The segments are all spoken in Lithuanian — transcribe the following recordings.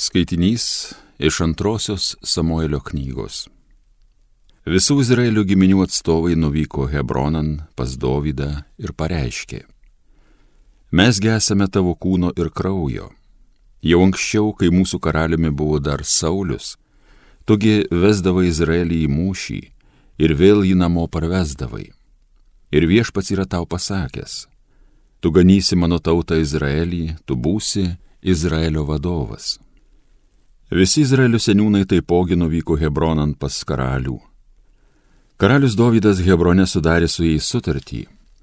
Skaitinys iš antrosios Samuelio knygos. Visų Izraelio giminių atstovai nuvyko Hebronan pas Dovydą ir pareiškė. Mes gesame tavo kūno ir kraujo. Jau anksčiau, kai mūsų karaliumi buvo dar Saulis, tugi vesdavai Izraelį į mūšį ir vėl jį namo parvesdavai. Ir viešpats yra tau pasakęs, tu ganysi mano tautą Izraelį, tu būsi Izraelio vadovas. Visi Izraelio seniūnai taipogi nuvyko Hebronan pas karalių. Karalius Dovydas Hebrone sudarė su jais sutartį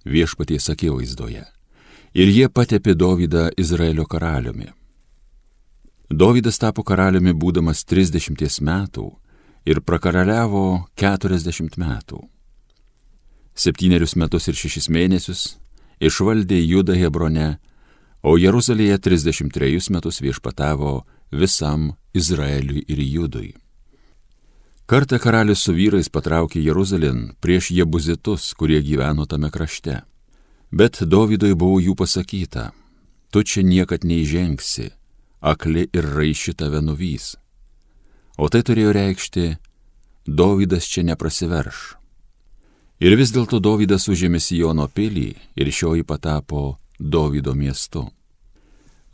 viešpaties akivaizdoje ir jie patepė Dovydą Izraelio karaliumi. Dovydas tapo karaliumi būdamas 30 metų ir prakaraliavo 40 metų. Septynerius metus ir šešis mėnesius išvaldė Judą Hebrone, o Jeruzalėje 33 metus viešpatavo visam Izraeliui ir Judui. Kartą karalius su vyrais patraukė Jeruzalėn prieš jebuzitus, kurie gyveno tame krašte. Bet Dovydui buvo jų pasakyta, tu čia niekad neižengsi, akli ir raiši tave nuvys. O tai turėjo reikšti, Dovydas čia neprasiverš. Ir vis dėlto Dovydas užėmė Sijono pilį ir šioji patapo Dovydo miestu.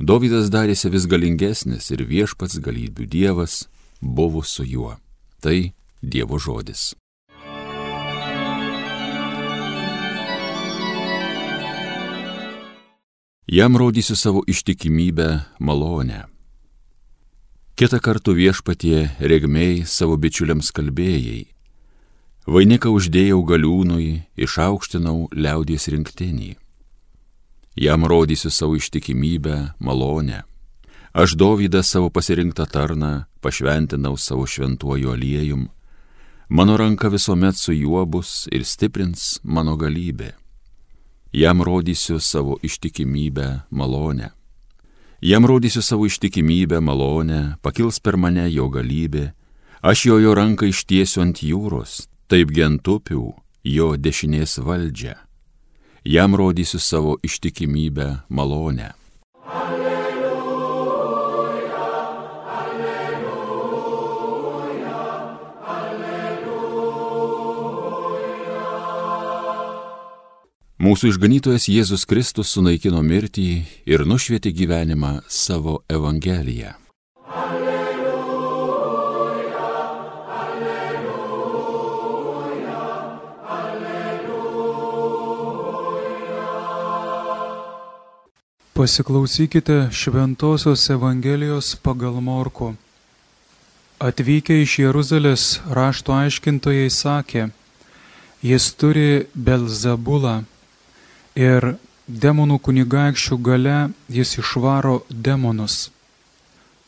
Dovydas darėsi vis galingesnis ir viešpats galybių dievas buvo su juo. Tai Dievo žodis. Jam rodysiu savo ištikimybę malonę. Kita kartu viešpatie regmiai savo bičiuliams kalbėjai. Vainiką uždėjau galiūnui, išaukštinau liaudies rinktinį jam rodysiu savo ištikimybę, malonę. Aš Dovydą savo pasirinktą tarną pašventinau savo šventuoju aliejum, mano ranka visuomet su juo bus ir stiprins mano galybė. Jam rodysiu savo ištikimybę, malonę. Jam rodysiu savo ištikimybę, malonę, pakils per mane jo galybė, aš jo jo ranką ištiesiu ant jūros, taip gentupių jo dešinės valdžią jam rodysiu savo ištikimybę, malonę. Alleluja, alleluja, alleluja. Mūsų išganytojas Jėzus Kristus sunaikino mirtį ir nušvietė gyvenimą savo Evangeliją. Pasiklausykite Šventojios Evangelijos pagal Morku. Atvykę iš Jeruzalės rašto aiškintojai sakė, jis turi Belzebulą ir demonų kunigaikščių gale jis išvaro demonus.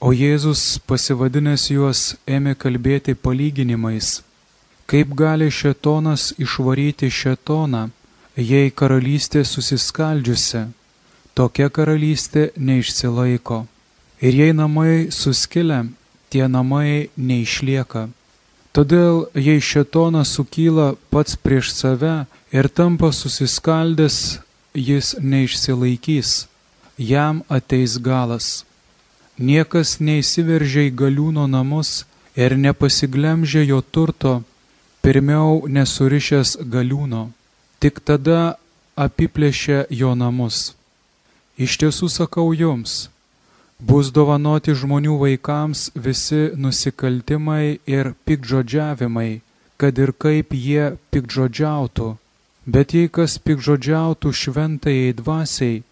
O Jėzus pasivadinęs juos ėmė kalbėti palyginimais, kaip gali šetonas išvaryti šetoną, jei karalystė susiskaldžiusi tokia karalystė neišsilaiko. Ir jei namai suskilę, tie namai neišlieka. Todėl, jei šetonas sukyla pats prieš save ir tampa susiskaldęs, jis neišsilaikys, jam ateis galas. Niekas neįsiveržia į galiūno namus ir nepasiglemžia jo turto, pirmiau nesurišęs galiūno, tik tada apiplėšia jo namus. Iš tiesų sakau jums, bus dovanoti žmonių vaikams visi nusikaltimai ir pikdžodžiavimai, kad ir kaip jie pikdžodžiautų. Bet jei kas pikdžodžiautų šventajai dvasiai,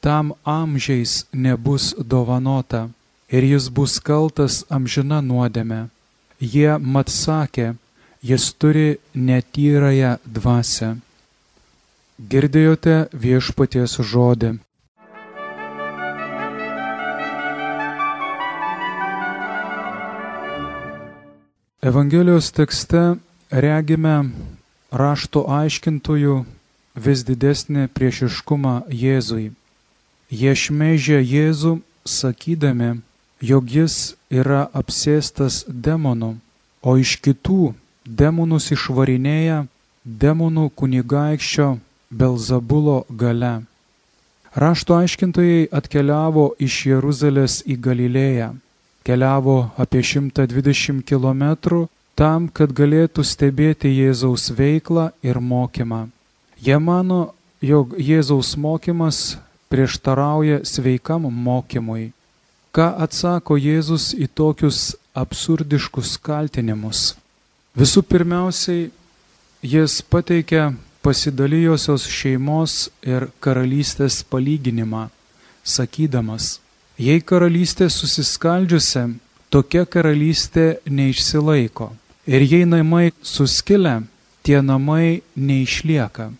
tam amžiais nebus dovanota ir jis bus kaltas amžina nuodėme. Jie mat sakė, jis turi netyrąją dvasę. Girdėjote viešpaties žodį. Evangelijos tekste regime rašto aiškintojų vis didesnį priešiškumą Jėzui. Jie šmeižia Jėzų, sakydami, jog jis yra apsėstas demonų, o iš kitų demonus išvarinėja demonų kunigaikščio Belzabulo gale. Rašto aiškintojai atkeliavo iš Jeruzalės į Galilėją keliavo apie 120 km tam, kad galėtų stebėti Jėzaus veiklą ir mokymą. Jie mano, jog Jėzaus mokymas prieštarauja sveikam mokymui. Ką atsako Jėzus į tokius absurdiškus kaltinimus? Visų pirmiausiai, jis pateikia pasidalijosios šeimos ir karalystės palyginimą, sakydamas, jei karalystė susiskaldžiusi, tokia karalystė neišsilaiko. Ir jei namai suskilę, tie namai neišlieka.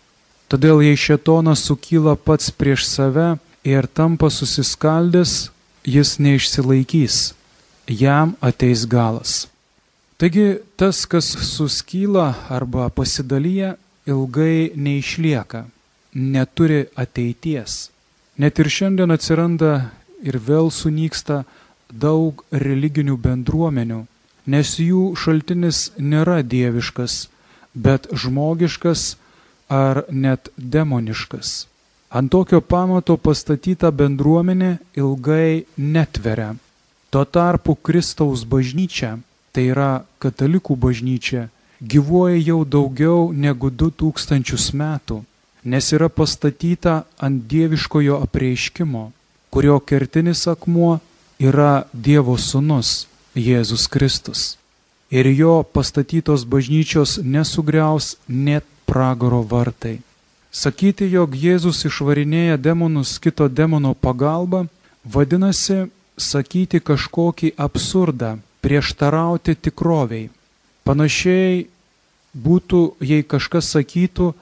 Todėl jei šetonas sukyla pats prieš save ir tampa susiskaldęs, jis neišsilaikys, jam ateis galas. Taigi tas, kas suskyla arba pasidalyja, ilgai neišlieka, neturi ateities. Net ir šiandien atsiranda ir vėl sunyksta daug religinių bendruomenių, nes jų šaltinis nėra dieviškas, bet žmogiškas ar net demoniškas. Ant tokio pamato pastatyta bendruomenė ilgai netveria. Tuo tarpu Kristaus bažnyčia, tai yra katalikų bažnyčia, gyvuoja jau daugiau negu 2000 metų, nes yra pastatyta ant dieviškojo apreiškimo, kurio kertinis akmuo yra Dievo sūnus Jėzus Kristus. Ir jo pastatytos bažnyčios nesugriaus net pragaro vartai. Sakyti, jog Jėzus išvarinėja demonus kito demono pagalba, vadinasi sakyti kažkokį absurdą, prieštarauti tikroviai. Panašiai būtų, jei kažkas sakytų,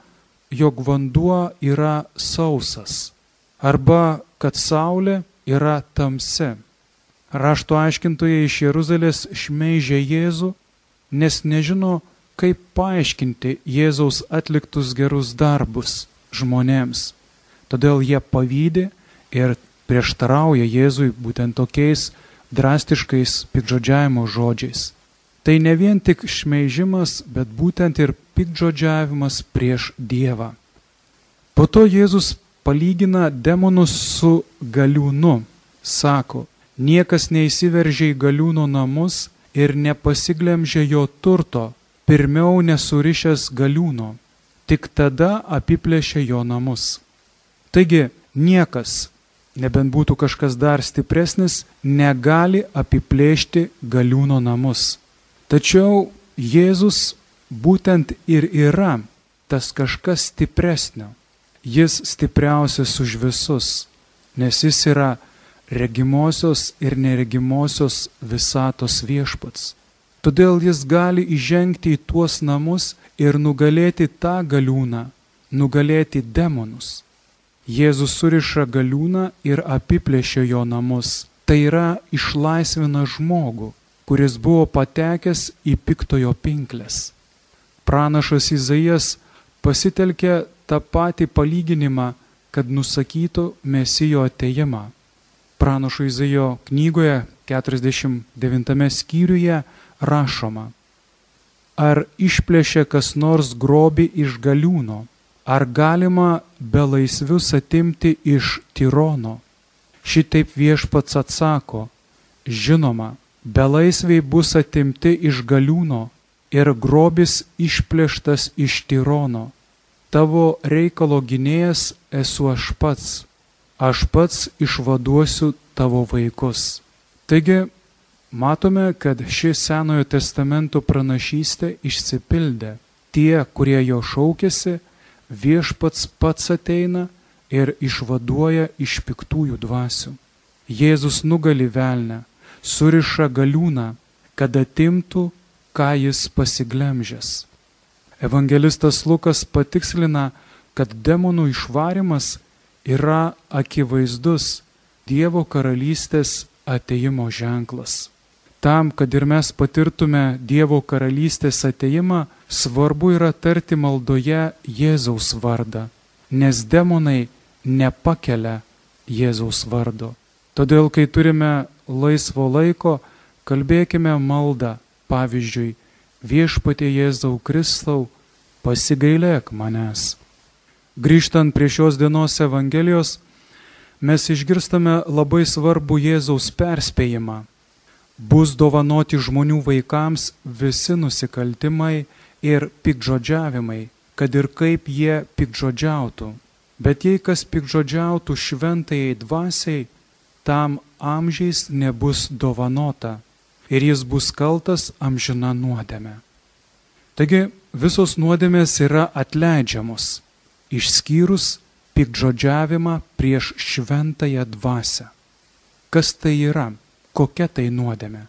jog vanduo yra sausas arba kad saulė yra tamsi. Rašto aiškintojai iš Jeruzalės šmeižė Jėzų, nes nežino, kaip paaiškinti Jėzaus atliktus gerus darbus žmonėms. Todėl jie pavydė ir prieštarauja Jėzui būtent tokiais drastiškais pikžodžiavimo žodžiais. Tai ne vien tik šmeižimas, bet būtent ir pikdžodžiavimas prieš Dievą. Po to Jėzus palygina demonus su galiūnu. Sako, niekas neįsiveržia į galiūno namus ir nepasiglemžia jo turto, pirmiau nesurišęs galiūno, tik tada apiplėšia jo namus. Taigi, niekas, nebent būtų kažkas dar stipresnis, negali apiplėšti galiūno namus. Tačiau Jėzus būtent ir yra tas kažkas stipresnio. Jis stipriausias už visus, nes jis yra regimosios ir neregimosios visatos viešpats. Todėl jis gali įžengti į tuos namus ir nugalėti tą galiūną, nugalėti demonus. Jėzus suriša galiūną ir apiplėšia jo namus. Tai yra išlaisvina žmogų kuris buvo patekęs į piktojo pinklės. Pranašas Izaijas pasitelkė tą patį palyginimą, kad nusakytų mesijo ateimą. Pranašo Izaijo knygoje 49 skyriuje rašoma, ar išplėšė kas nors grobi iš galiūno, ar galima be laisvius atimti iš tirono. Šitaip viešpats atsako, žinoma, belaisviai bus atimti iš galiūno ir grobis išplėštas iš tyrono. Tavo reikalo gynėjas esu aš pats, aš pats išvaduosiu tavo vaikus. Taigi, matome, kad ši Senojo testamento pranašystė išsipildė. Tie, kurie jo šaukėsi, viešpats pats ateina ir išvaduoja iš piktųjų dvasių. Jėzus nugali velnę suriša galiūną, kad atimtų, ką jis pasiglemžęs. Evangelistas Lukas patikslina, kad demonų išvarimas yra akivaizdus Dievo karalystės ateimo ženklas. Tam, kad ir mes patirtume Dievo karalystės ateimą, svarbu yra tarti maldoje Jėzaus vardą, nes demonai nepakelia Jėzaus vardo. Todėl, kai turime laisvo laiko, kalbėkime maldą, pavyzdžiui, viešpatie Jėzau Kristau, pasigailėk manęs. Grįžtant prie šios dienos Evangelijos, mes išgirstame labai svarbų Jėzaus perspėjimą. bus dovanoti žmonių vaikams visi nusikaltimai ir pikžodžiavimai, kad ir kaip jie pikžodžiautų. Bet jei kas pikžodžiautų šventai dvasiai, tam amžiais nebus dovanota ir jis bus kaltas amžina nuodėme. Taigi visos nuodėmės yra atleidžiamos, išskyrus pikžodžiavimą prieš šventąją dvasę. Kas tai yra? Kokia tai nuodėmė?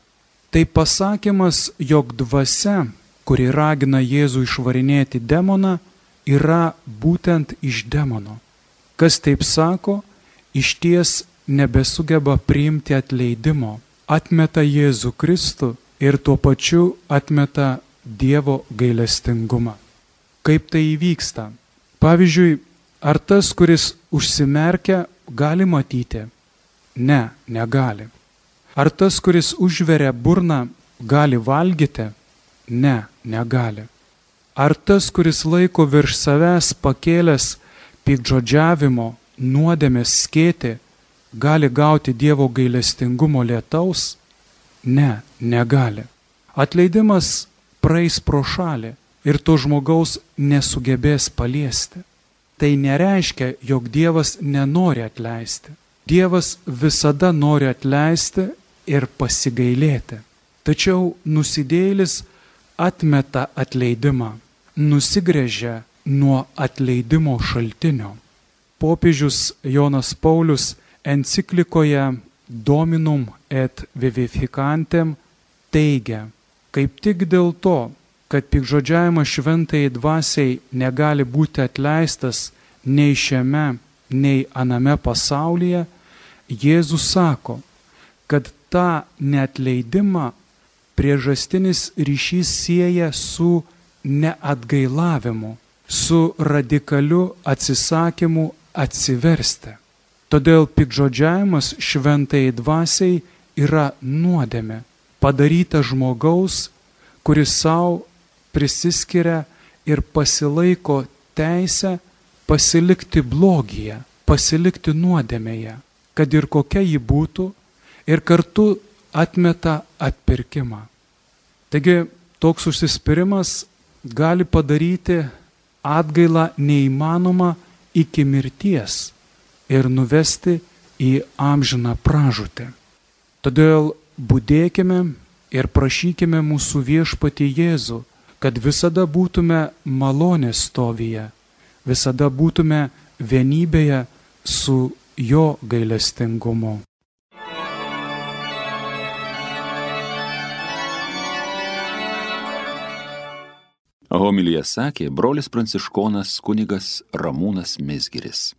Tai pasakymas, jog dvasia, kuri ragina Jėzų išvarinėti demoną, yra būtent iš demono. Kas taip sako, iš ties nebesugeba priimti atleidimo, atmeta Jėzų Kristų ir tuo pačiu atmeta Dievo gailestingumą. Kaip tai įvyksta? Pavyzdžiui, ar tas, kuris užsimerkia, gali matyti? Ne, negali. Ar tas, kuris užveria burną, gali valgyti? Ne, negali. Ar tas, kuris laiko virš savęs pakėlęs pikdžodžiavimo, nuodėmės skėti, gali gauti Dievo gailestingumo lietaus? Ne, negali. Atleidimas praeis pro šalį ir to žmogaus nesugebės paliesti. Tai nereiškia, jog Dievas nenori atleisti. Dievas visada nori atleisti ir pasigailėti. Tačiau nusidėlis atmeta atleidimą, nusigrėžia nuo atleidimo šaltinio. Popiežius Jonas Paulius enciklikoje Dominum et vivificantem teigia, kaip tik dėl to, kad pikžodžiavimas šventai dvasiai negali būti atleistas nei šiame, nei aname pasaulyje, Jėzus sako, kad tą neatleidimą priežastinis ryšys sieja su neatgailavimu, su radikaliu atsisakymu atsiversti. Todėl pikžodžiavimas šventai dvasiai yra nuodėme, padaryta žmogaus, kuris savo prisiskiria ir pasilaiko teisę pasilikti blogyje, pasilikti nuodėmėje, kad ir kokia ji būtų, ir kartu atmeta atpirkimą. Taigi toks užsispyrimas gali padaryti atgailą neįmanoma iki mirties ir nuvesti į amžiną pražūtį. Todėl būdėkime ir prašykime mūsų viešpati Jėzų, kad visada būtume malonės stovyje, visada būtume vienybėje su jo gailestingumu. Homilyje sakė brolis pranciškonas kunigas Ramūnas Mesgiris.